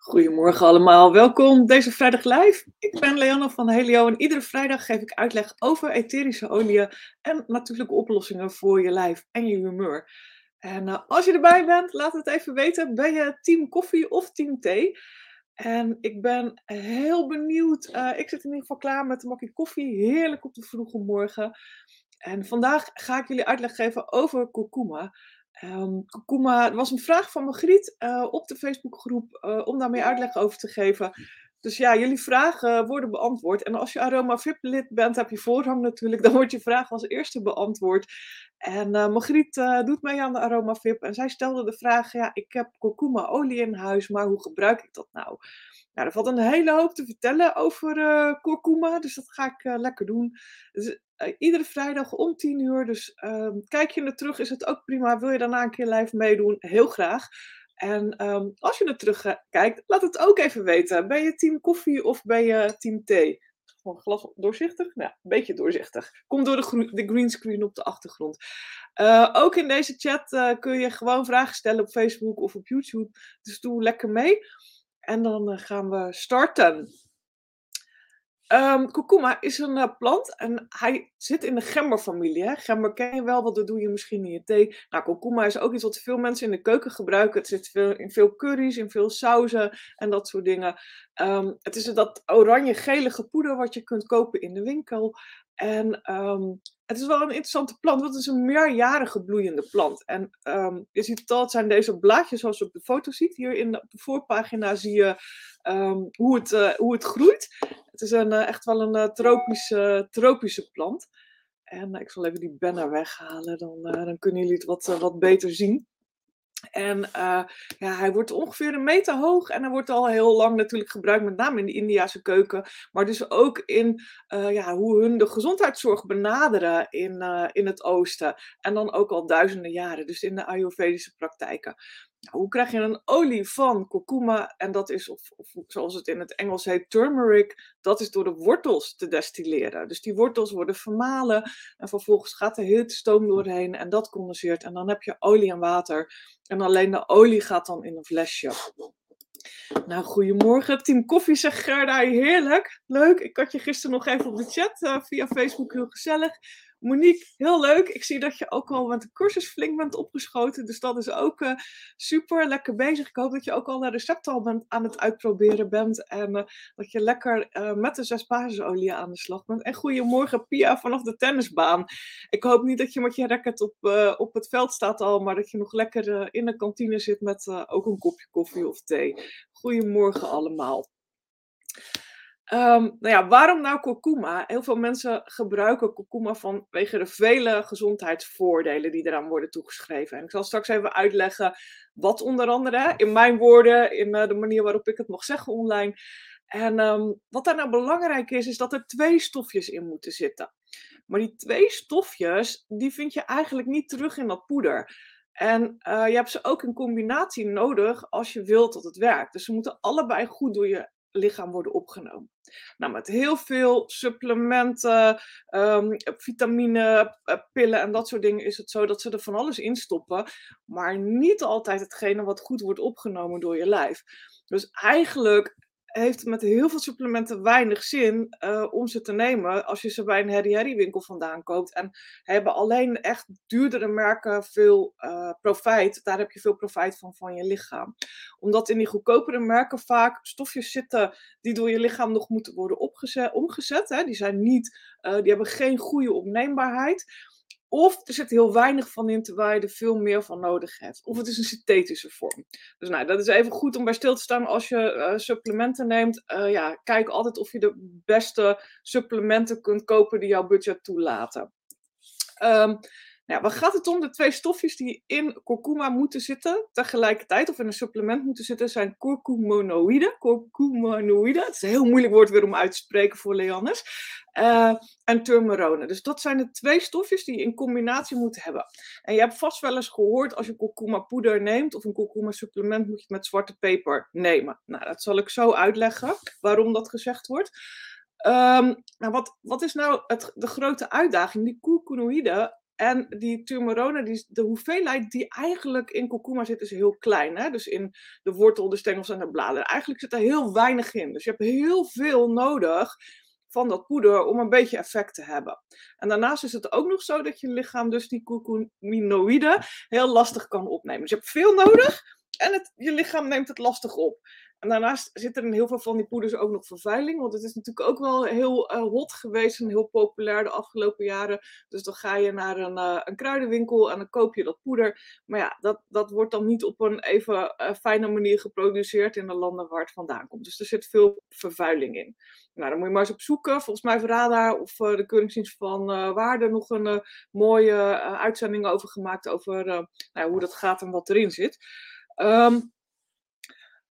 Goedemorgen allemaal, welkom deze vrijdag live. Ik ben Leanne van Helio en iedere vrijdag geef ik uitleg over etherische oliën en natuurlijke oplossingen voor je lijf en je humeur. En uh, als je erbij bent, laat het even weten. Ben je team koffie of team thee? En ik ben heel benieuwd. Uh, ik zit in ieder geval klaar met een bakje koffie. Heerlijk op de vroege morgen. En vandaag ga ik jullie uitleg geven over kurkuma. Um, er was een vraag van Margriet uh, op de Facebookgroep uh, om daar meer uitleg over te geven. Dus ja, jullie vragen worden beantwoord. En als je Aroma VIP lid bent, heb je voorrang natuurlijk. Dan wordt je vraag als eerste beantwoord. En uh, Margriet doet mee aan de Aroma VIP. En zij stelde de vraag, ja, ik heb kurkuma olie in huis, maar hoe gebruik ik dat nou? Nou, er valt een hele hoop te vertellen over uh, kurkuma, dus dat ga ik lekker doen. Dus, uh, iedere vrijdag om 10 uur, dus ehm, kijk je er terug, is het ook prima. Wil je daarna een keer live meedoen? Heel graag. En um, als je er terug kijkt, laat het ook even weten. Ben je team koffie of ben je team thee? Gewoon glas doorzichtig? Nou, een beetje doorzichtig. Komt door de, de greenscreen op de achtergrond. ook in deze chat kun je gewoon vragen stellen op Facebook of op YouTube. Dus doe lekker mee. En dan eh, gaan we starten. Um, is een uh, plant en hij zit in de gemberfamilie. Gember ken je wel, want dat doe je misschien in je thee. Nou, kurkuma is ook iets wat veel mensen in de keuken gebruiken. Het zit veel, in veel curry's, in veel sauzen en dat soort dingen. Um, het is dat oranje-gelige poeder wat je kunt kopen in de winkel. En um, het is wel een interessante plant, want het is een meerjarige bloeiende plant. En je ziet het al, zijn deze blaadjes zoals je op de foto ziet. Hier in de, voorpagina zie je hoe, het, uh, hoe het groeit. Het is een, uh, echt wel een uh, tropische, tropische plant. En ik zal even die banner weghalen, dan, dan kunnen jullie het wat, wat beter zien. En ja, hij wordt ongeveer een meter hoog en hij wordt al heel lang natuurlijk gebruikt, met name in de Indiase keuken, maar dus ook in ja, hoe hun de gezondheidszorg benaderen in, in het oosten. En dan ook al duizenden jaren, dus in de Ayurvedische praktijken. Hoe krijg je een olie van kurkuma? En dat is, of, of, zoals het in het Engels heet, turmeric. Dat is door de wortels te destilleren. Dus die wortels worden vermalen. En vervolgens gaat er heel stoom doorheen. En dat condenseert. En dan heb je olie en water. En alleen de olie gaat dan in een flesje. Nou, goedemorgen. Team Koffie zegt Gerda, heerlijk. Leuk. Ik had je gisteren nog even op de chat uh, via Facebook, heel gezellig. Monique, heel leuk. Ik zie dat je ook al met de cursus flink bent opgeschoten. Dus dat is ook uh, super lekker bezig. Ik hoop dat je ook al de recepten al bent, aan het uitproberen bent. En uh, dat je lekker uh, met de zes basisolie aan de slag bent. En goedemorgen Pia vanaf de tennisbaan. Ik hoop niet dat je met je racket op, op het veld staat al. Maar dat je nog lekker in de kantine zit met ook een kopje koffie of thee. Goedemorgen allemaal. Um, nou ja, waarom nou kurkuma? Heel veel mensen gebruiken kurkuma vanwege de vele gezondheidsvoordelen die eraan worden toegeschreven. En ik zal straks even uitleggen wat onder andere, in mijn woorden, in uh, de manier waarop ik het mag zeggen online. En um, wat daar nou belangrijk is, is dat er twee stofjes in moeten zitten. Maar die twee stofjes, die vind je eigenlijk niet terug in dat poeder. En uh, je hebt ze ook in combinatie nodig als je wilt dat het werkt. Dus ze moeten allebei goed door je lichaam worden opgenomen. Nou, met heel veel supplementen, um, vitamine, eh, pillen en dat soort dingen is het zo dat ze er van alles in stoppen, maar niet altijd hetgene wat goed wordt opgenomen door je lijf. Dus eigenlijk heeft met heel veel supplementen weinig zin uh, om ze te nemen als je ze bij een Harry winkel vandaan koopt. En hebben alleen echt duurdere merken veel uh, profijt. Daar heb je veel profijt van van je lichaam. Omdat in die goedkopere merken vaak stofjes zitten die door je lichaam nog moeten worden opgezet, omgezet. Hè. Die, zijn niet, uh, die hebben geen goede opneembaarheid. Of er zit heel weinig van in terwijl je er veel meer van nodig hebt. Of het is een synthetische vorm. Dus nou, dat is even goed om bij stil te staan als je uh, supplementen neemt. Uh, ja, kijk altijd of je de beste supplementen kunt kopen die jouw budget toelaten. Um, nou, wat gaat het om? De twee stofjes die in kurkuma moeten zitten tegelijkertijd, of in een supplement moeten zitten, zijn curcuminoïden. Curcuminoïden, het is een heel moeilijk woord weer om uit te spreken voor Leannes. Uh, en turmerone. Dus dat zijn de twee stofjes die je in combinatie moet hebben. En je hebt vast wel eens gehoord, als je kurkuma poeder neemt of een kurkuma supplement, moet je het met zwarte peper nemen. Nou, dat zal ik zo uitleggen waarom dat gezegd wordt. Um, nou, wat, wat is nou het, de grote uitdaging? Die curcuminoïden En die turmerone, die, de hoeveelheid die eigenlijk in kurkuma zit, is heel klein. Hè? Dus in de wortel, de stengels en de bladeren. Eigenlijk zit er heel weinig in. Dus je hebt heel veel nodig van dat poeder om een beetje effect te hebben. En daarnaast is het ook nog zo dat je lichaam dus die curcuminoïden heel lastig kan opnemen. Dus je hebt veel nodig en het, je lichaam neemt het lastig op. En daarnaast zit er in heel veel van die poeders ook nog vervuiling. Want het is natuurlijk ook wel heel uh, hot geweest en heel populair de afgelopen jaren. Dus dan ga je naar een, uh, een kruidenwinkel en dan koop je dat poeder. Maar ja, dat, dat wordt dan niet op een even uh, fijne manier geproduceerd in de landen waar het vandaan komt. Dus er zit veel vervuiling in. Nou, dan moet je maar eens op zoeken. Volgens mij heeft of de Keuringsdienst van Waarde nog een mooie uitzending over gemaakt. Over nou, hoe dat gaat en wat erin zit. Um,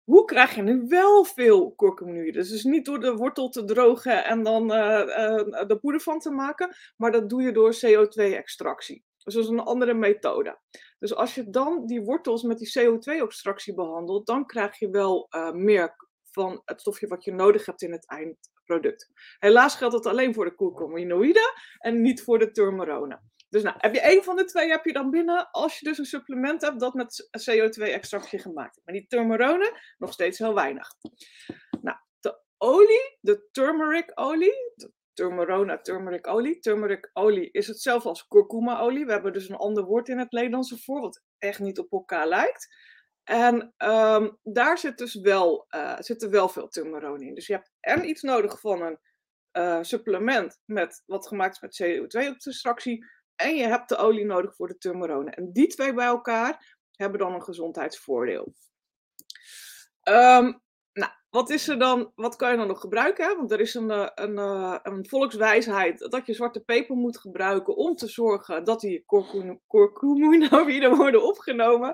hoe krijg je nu wel veel kurkumuïden? Dus niet door de wortel te drogen en dan uh, uh, de poeder van te maken, maar dat doe je door CO2-extractie. Dus dat is een andere methode. Dus als je dan die wortels met die CO2-extractie behandelt, dan krijg je wel uh, meer van het stofje wat je nodig hebt in het eindproduct. Helaas geldt het alleen voor de kurkuminoïden en niet voor de turmerone. Dus nou, heb je één van de twee heb je dan binnen als je dus een supplement hebt dat met CO2-extractie gemaakt is. Maar die turmerone nog steeds heel weinig. Nou, de olie, de turmeric olie, de turmerona turmeric olie. Turmeric olie is hetzelfde als kurkuma olie. We hebben dus een ander woord in het Nederlands voor, wat echt niet op elkaar lijkt. En um, daar zit dus wel, uh, zit er wel veel turmerone in. Dus je hebt en iets nodig van een uh, supplement met, wat gemaakt is met CO2-extractie, en je hebt de olie nodig voor de turmerone. En die twee bij elkaar hebben dan een gezondheidsvoordeel. Um, nou, wat is er dan, wat kan je dan nog gebruiken? Want er is een, eh, een, eh, een volkswijsheid dat je zwarte peper moet gebruiken om te zorgen dat die curcuminoïden worden opgenomen.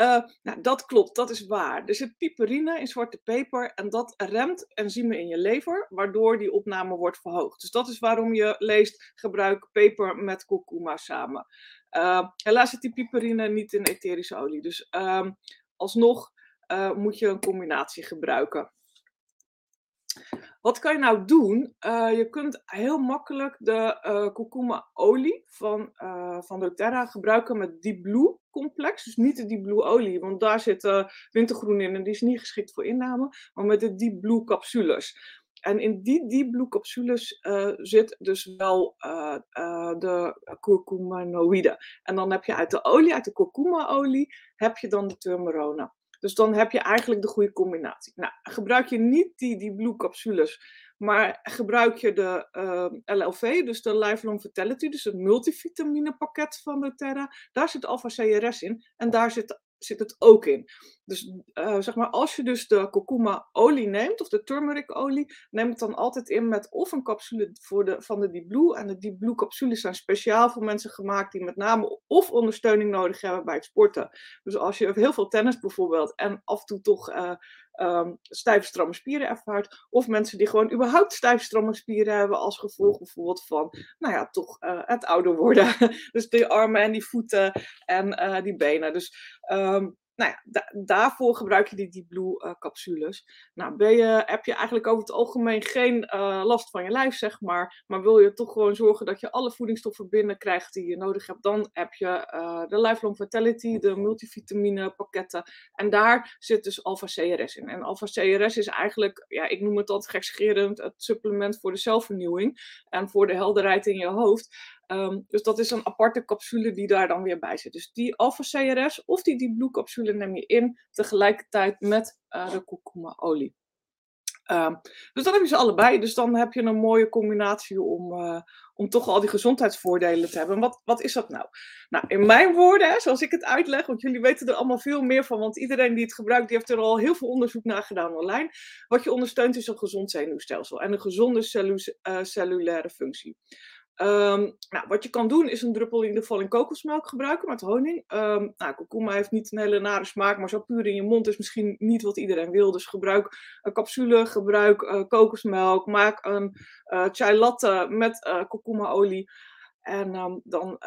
Uh, nou, dat klopt, dat is waar. Er zit piperine in zwarte peper en dat remt enzymen in je lever, waardoor die opname wordt verhoogd. Dus dat is waarom je leest, gebruik peper met kurkuma samen. Uh, helaas zit die piperine niet in etherische olie, dus uh, alsnog uh, moet je een combinatie gebruiken. Wat kan je nou doen? Uh, je kunt heel makkelijk de uh, kurkuma olie van, uh, van doTERRA gebruiken met Deep Blue complex. Dus niet de Deep Blue olie, want daar zit wintergroen in en die is niet geschikt voor inname. Maar met de Deep Blue capsules. En in die Deep Blue capsules zit dus wel de curcuminoïden. En dan heb je uit de olie, uit de kurkuma olie, heb je dan de turmerone. Dus dan heb je eigenlijk de goede combinatie. Nou, gebruik je niet die, die blue capsules, maar gebruik je de ehm, LLV, dus de Lifelong Vitality, dus het multivitamine pakket van de Terra. Daar zit alpha-CRS in en daar zit zit het ook in. Dus uh, zeg maar, als je dus de kurkuma olie neemt, of de turmeric olie, neem het dan altijd in met of een capsule voor de, van de Deep Blue. En de Deep Blue capsules zijn speciaal voor mensen gemaakt die met name of ondersteuning nodig hebben bij het sporten. Dus als je heel veel tennis bijvoorbeeld en af en toe toch uh, um, stijve stramme spieren ervaart. Of mensen die gewoon überhaupt stijve stramme spieren hebben als gevolg bijvoorbeeld van, nou ja, toch uh, het ouder worden. dus die armen en die voeten en uh, die benen. Dus um, nou ja, daarvoor gebruik je die Deep Blue uh, capsules. Nou, ben je, heb je eigenlijk over het algemeen geen uh, last van je lijf, zeg maar. Maar wil je toch gewoon zorgen dat je alle voedingsstoffen binnenkrijgt die je nodig hebt. Dan heb je uh, de Lifelong Vitality, de multivitamine pakketten. En daar zit dus alpha-CRS in. En alpha-CRS is eigenlijk, ja, ik noem het altijd gekscherend, het supplement voor de zelfvernieuwing. En voor de helderheid in je hoofd. Um, dus dat is een aparte capsule die daar dan weer bij zit. Dus die alpha-CRS of die Deep Blue capsule neem je in tegelijkertijd met uh, de kurkuma-olie. Um, dus dan heb je ze allebei. Dus dan heb je een mooie combinatie om, uh, om toch al die gezondheidsvoordelen te hebben. Wat, wat is dat nou? Nou, in mijn woorden, zoals ik het uitleg, want jullie weten er allemaal veel meer van, want iedereen die het gebruikt, die heeft er al heel veel onderzoek naar gedaan online. Wat je ondersteunt is een gezond zenuwstelsel en een gezonde uh, cellulaire functie. Um, nou, wat je kan doen is een druppel in ieder geval in kokosmelk gebruiken met honing. Um, nou, heeft niet een hele nare smaak, maar zo puur in je mond is misschien niet wat iedereen wil. Dus gebruik een capsule, gebruik uh, kokosmelk, maak een uh, chai latte met uh, en um, dan,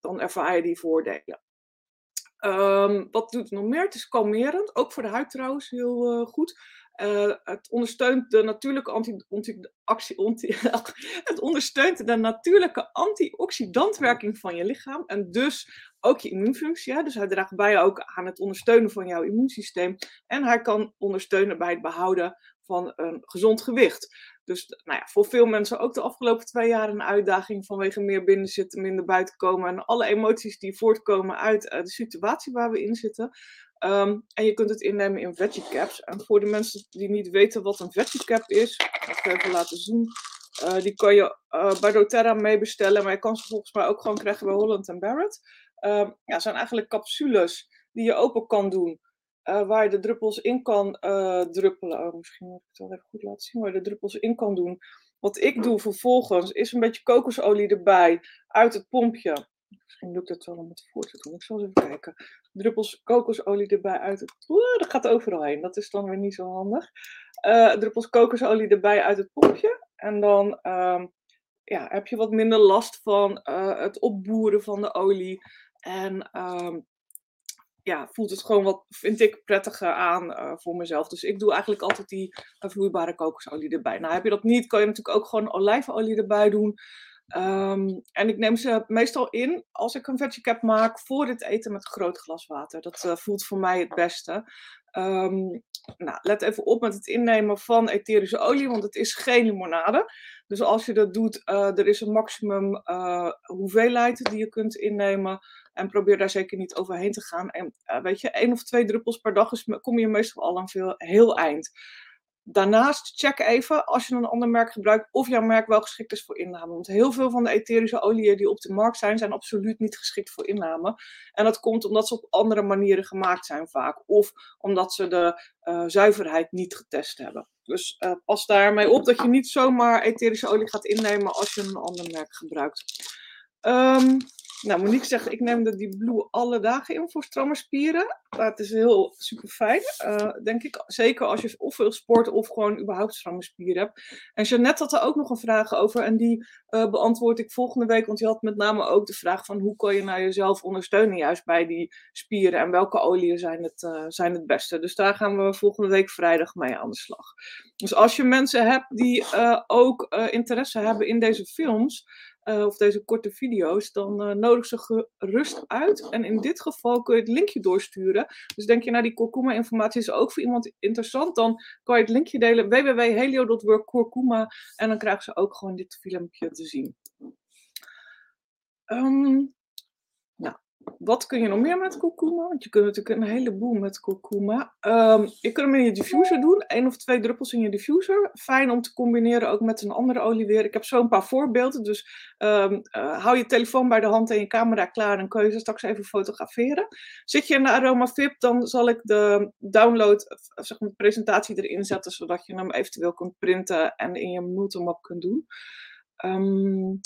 dan ervaar je die voordelen. Wat doet het nog meer? Het is kalmerend, ook voor de huid trouwens heel goed. Uh, het ondersteunt de natuurlijke anti, anti, actie, anti, het ondersteunt de natuurlijke antioxidantwerking van je lichaam en dus ook je immuunfunctie. Ja? Dus hij draagt bij ook aan het ondersteunen van jouw immuunsysteem en hij kan ondersteunen bij het behouden van een gezond gewicht. Dus nou ja, voor veel mensen ook de afgelopen twee jaar een uitdaging vanwege meer binnen zitten, minder buiten komen en alle emoties die voortkomen uit uh, de situatie waar we in zitten. Um, en je kunt het innemen in veggie caps. En voor de mensen die niet weten wat een veggie cap is, ga ik even laten zien. Uh, die kan je uh, bij doTERRA mee bestellen, maar je kan ze volgens mij ook gewoon krijgen bij Holland Barrett. Uh, ja, zijn eigenlijk capsules die je open kan doen. Uh, waar je de druppels in kan uh, druppelen. Oh, misschien moet ik het wel even goed laten zien. Waar je de druppels in kan doen. Wat ik doe vervolgens is een beetje kokosolie erbij uit het pompje. Misschien lukt het wel om het voor te doen. Ik zal eens even kijken. Druppels kokosolie erbij uit het... Oeh, dat gaat overal heen. Dat is dan weer niet zo handig. Uh, druppels kokosolie erbij uit het pompje. En dan um, ja, heb je wat minder last van het opboeren van de olie. En um, ja, voelt het gewoon wat, vind ik, prettiger aan uh, voor mezelf. Dus ik doe eigenlijk altijd die uh, vloeibare kokosolie erbij. Nou, heb je dat niet, kan je natuurlijk ook gewoon olijfolie erbij doen. Um, en ik neem ze meestal in als ik een veggie cap maak voor het eten met groot glas water. Dat uh, voelt voor mij het beste. Um, nou, let even op met het innemen van etherische olie, want het is geen limonade. Dus als je dat doet, uh, er is een maximum uh, hoeveelheid die je kunt innemen. En probeer daar zeker niet overheen te gaan. En uh, weet je, één of twee druppels per dag is, kom je meestal al aan veel, heel eind. Daarnaast check even als je een ander merk gebruikt of jouw merk wel geschikt is voor inname. Want heel veel van de etherische oliën die op de markt zijn, zijn absoluut niet geschikt voor inname. En dat komt omdat ze op andere manieren gemaakt zijn vaak. Of omdat ze de uh, zuiverheid niet getest hebben. Dus uh, pas daarmee op dat je niet zomaar etherische olie gaat innemen als je een ander merk gebruikt. Um, nou, Monique zegt, ik neem de die Blue alle dagen in voor stramme spieren. Dat is heel super fijn, uh, denk ik. Zeker als je of veel sport of gewoon überhaupt stramme spieren hebt. En Jeannette had er ook nog een vraag over en die uh, beantwoord ik volgende week. Want die had met name ook de vraag van hoe kan je nou jezelf ondersteunen juist bij die spieren. En welke oliën zijn het, uh, zijn het beste. Dus daar gaan we volgende week vrijdag mee aan de slag. Dus als je mensen hebt die ook interesse hebben in deze films uh, of deze korte video's, dan uh, nodig ze gerust uit. En in dit geval kun je het linkje doorsturen. Dus denk je, nou die kurkuma-informatie is ook voor iemand interessant, dan kan je het linkje delen www.helio.work en dan krijgen ze ook gewoon dit filmpje te zien. Um, wat kun je nog meer met kurkuma? Want je kunt natuurlijk een heleboel met kurkuma. Um, je kunt hem in je diffuser doen. één of twee druppels in je diffuser. Fijn om te combineren ook met een andere olie weer. Ik heb zo een paar voorbeelden. Dus um, uh, hou je telefoon bij de hand en je camera klaar. Dan kun je ze straks even fotograferen. Zit je in de Aroma VIP, dan zal ik de download, zeg maar, presentatie erin zetten. Zodat je hem eventueel kunt printen en in je multimap kunt doen. Um,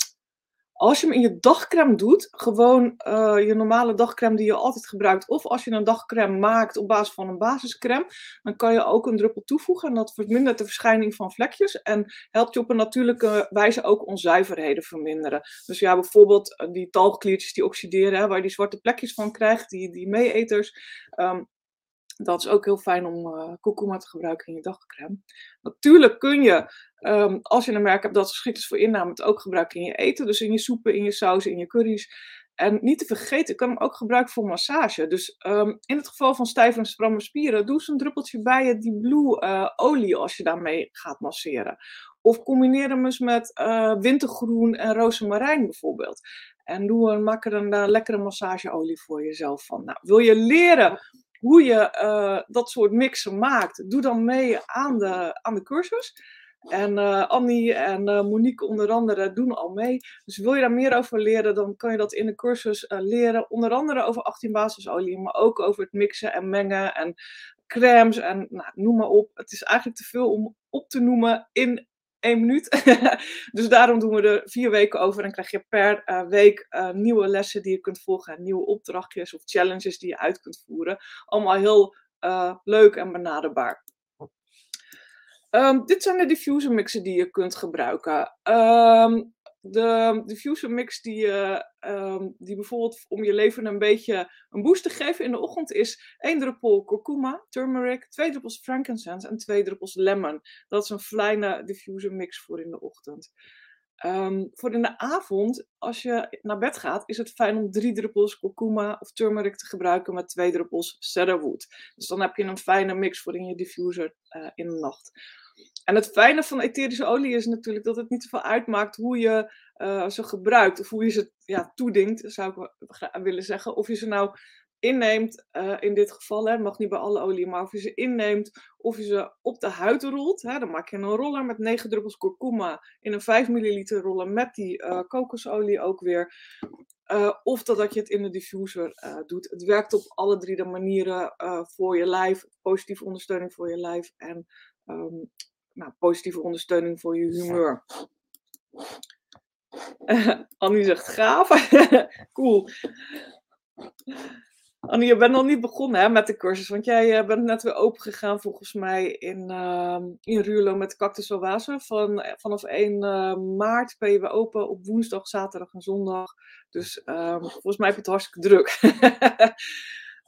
als je hem in je dagcreme doet, gewoon uh, je normale dagcreme die je altijd gebruikt, of als je een dagcreme maakt op basis van een basiscreme, dan kan je ook een druppel toevoegen en dat vermindert de verschijning van vlekjes en helpt je op een natuurlijke wijze ook onzuiverheden verminderen. Dus ja, bijvoorbeeld eh, die talgkliertjes die oxideren, hè, waar je die zwarte plekjes van krijgt, die, die meeeters. Um, dat is ook heel fijn om uh, te gebruiken in je dagcreme. Natuurlijk kun je, um, als je een merk hebt dat geschikt is voor inname, het ook gebruiken in je eten. Dus in je soepen, in je sauzen, in je curry's. En niet te vergeten, ik kan hem ook gebruiken voor massage. Dus um, in het geval van stijve en stramme spieren, doe eens een druppeltje bij je die blue uh, olie als je daarmee gaat masseren. Of combineer hem eens met uh, wintergroen en rozemarijn bijvoorbeeld. En doe maak er een lekkere massageolie voor jezelf van. Nou, wil je leren hoe je uh, dat soort mixen maakt, doe dan mee aan de, aan de cursus. En uh, Annie en uh, Monique onder andere doen al mee. Dus wil je daar meer over leren, dan kan je dat in de cursus leren. Onder andere over 18 basisolie, maar ook over het mixen en mengen en crèmes en nou, noem maar op. Het is eigenlijk te veel om op te noemen in één minuut. dus daarom doen we er vier weken over en krijg je per uh, week uh, nieuwe lessen die je kunt volgen. En nieuwe opdrachtjes of challenges die je uit kunt voeren. Allemaal heel uh, leuk en benaderbaar. Um, dit zijn de diffuser mixen die je kunt gebruiken. Um, de diffuser mix die, uh, die bijvoorbeeld om je leven een beetje een boost te geven in de ochtend is één druppel kurkuma, turmeric, twee druppels frankincense en twee druppels lemon. Dat is een fijne diffuser mix voor in de ochtend. Um, voor in de avond, als je naar bed gaat, is het fijn om drie druppels kurkuma of turmeric te gebruiken met twee druppels cedarwood. Dus dan heb je een fijne mix voor in je diffuser uh, in de nacht. En het fijne van etherische olie is natuurlijk dat het niet zoveel uitmaakt hoe je uh, ze gebruikt. Of hoe je ze ja, toedingt, zou ik willen zeggen. Of je ze nou inneemt, uh, in dit geval, hè, mag niet bij alle olie, maar of je ze inneemt, of je ze op de huid rolt. Hè, dan maak je een roller met 9 druppels kurkuma in een 5 milliliter roller met die uh, kokosolie ook weer. Uh, of dat, dat je het in de diffuser doet. Het werkt op alle drie de manieren voor je lijf. Positieve ondersteuning voor je lijf en um, nou, positieve ondersteuning voor je humeur. Annie zegt gaaf. cool. Annie, je bent nog niet begonnen hè, met de cursus, want jij uh, bent net weer open gegaan volgens mij in, uh, in Ruurlo met Cactus Oase. Van, eh, vanaf 1 uh, maart ben je weer open op woensdag, zaterdag en zondag. Dus um, volgens mij heb je het hartstikke druk.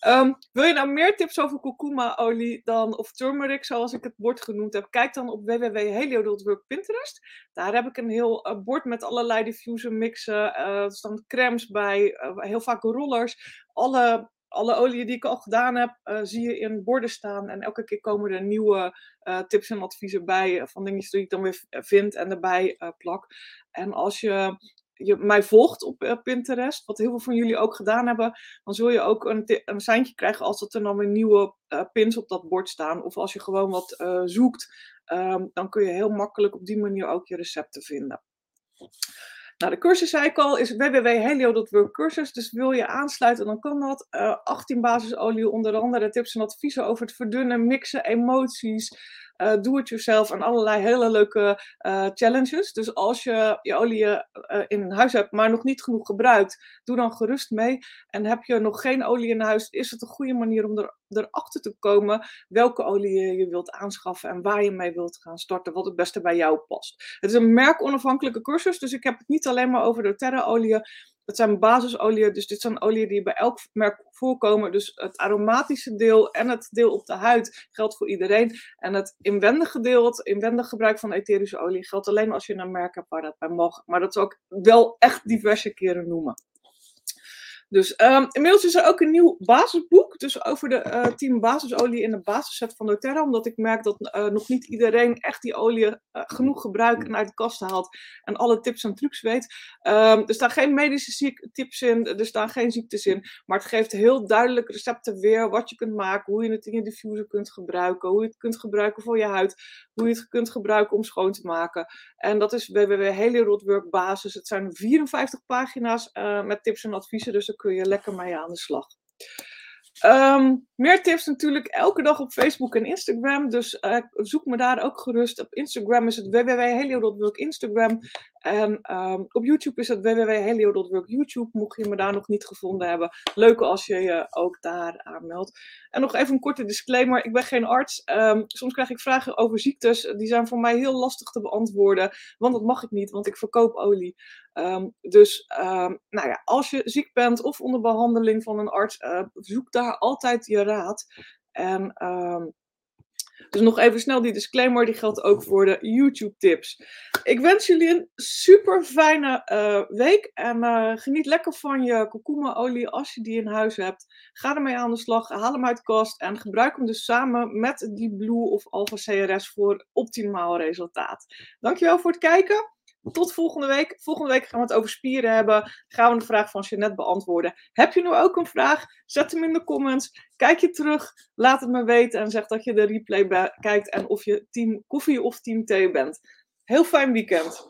um, wil je nou meer tips over kurkuma-olie dan, of turmeric, zoals ik het bord genoemd heb? Kijk dan op www.helio.work Pinterest. Daar heb ik een heel bord met allerlei diffuser mixen. er staan crèmes bij, heel vaak rollers. Alle alle oliën die ik al gedaan heb, uh, zie je in borden staan. En elke keer komen er nieuwe uh, tips en adviezen bij uh, van dingen die ik dan weer vind en erbij plak. En als je, je mij volgt op Pinterest, wat heel veel van jullie ook gedaan hebben, dan zul je ook een, een seintje krijgen als er dan weer nieuwe pins op dat bord staan. Of als je gewoon wat zoekt, um, dan kun je heel makkelijk op die manier ook je recepten vinden. Nou, de cursus, zei ik al, is www.helio.work cursus. Dus wil je aansluiten, dan kan dat. Uh, eh, 18 basisolie, onder andere tips en adviezen over het verdunnen, mixen, emoties, uh, do-it-yourself en allerlei hele leuke uh, challenges. Dus als je je olie uh, in huis hebt, maar nog niet genoeg gebruikt, doe dan gerust mee. En heb je nog geen olie in huis, is het een goede manier om er, erachter te komen welke olie je wilt aanschaffen en waar je mee wilt gaan starten, wat het beste bij jou past. Het is een merkonafhankelijke cursus, dus ik heb het niet alleen maar over de Terra-olie. Het zijn basisolieën, dus dit zijn oliën die bij elk merk voorkomen. Dus het aromatische deel en het deel op de huid geldt voor iedereen. En het inwendige deel, het inwendig gebruik van etherische olie, geldt alleen als je een merk hebt waar dat bij mag. Maar dat zou ik wel echt diverse keren noemen. Dus um, inmiddels is er ook een nieuw basisboek. Dus over de uh, eh, 10 basisolie in de basisset van doTERRA. Omdat ik merk dat uh, nog niet iedereen echt die olie uh, genoeg gebruikt en uit de kast haalt. En alle tips en trucs weet. Um, er staan geen medische tips in. Er staan geen ziektes in. Maar het geeft heel duidelijk recepten weer. Wat je kunt maken. Hoe je het in je diffuser kunt gebruiken. Hoe je het kunt gebruiken voor je huid. Hoe je het kunt gebruiken om schoon te maken. En dat is www.helierotwork basis. Het zijn 54 pagina's met tips en adviezen. Dus kun je lekker mee aan de slag. Um, meer tips natuurlijk elke dag op Facebook en Instagram. Dus uh, zoek me daar ook gerust. Op Instagram is het www.helio.work Instagram. En um, op YouTube is het www.helio.work YouTube. Mocht je me daar nog niet gevonden hebben. Leuk als je je ook daar aanmeldt. En nog even een korte disclaimer. Ik ben geen arts. Um, soms krijg ik vragen over ziektes. Die zijn voor mij heel lastig te beantwoorden. Want dat mag ik niet, want ik verkoop olie. Um, dus nou ja, als je ziek bent of onder behandeling van een arts, uh, zoek daar altijd je raad. En dus nog even snel die disclaimer, die geldt ook voor de YouTube-tips. Ik wens jullie een super fijne uh, week en uh, geniet lekker van je kurkuma-olie als je die in huis hebt. Ga ermee aan de slag, haal hem uit de kast en gebruik hem dus samen met die Blue of Alpha CRS voor optimaal resultaat. Dankjewel voor het kijken. Tot volgende week. Volgende week gaan we het over spieren hebben. Gaan we de vraag van Jeanette beantwoorden. Heb je nu ook een vraag? Zet hem in de comments. Kijk je terug. Laat het me weten. En zeg dat je de replay kijkt. En of je team koffie of team thee bent. Heel fijn weekend.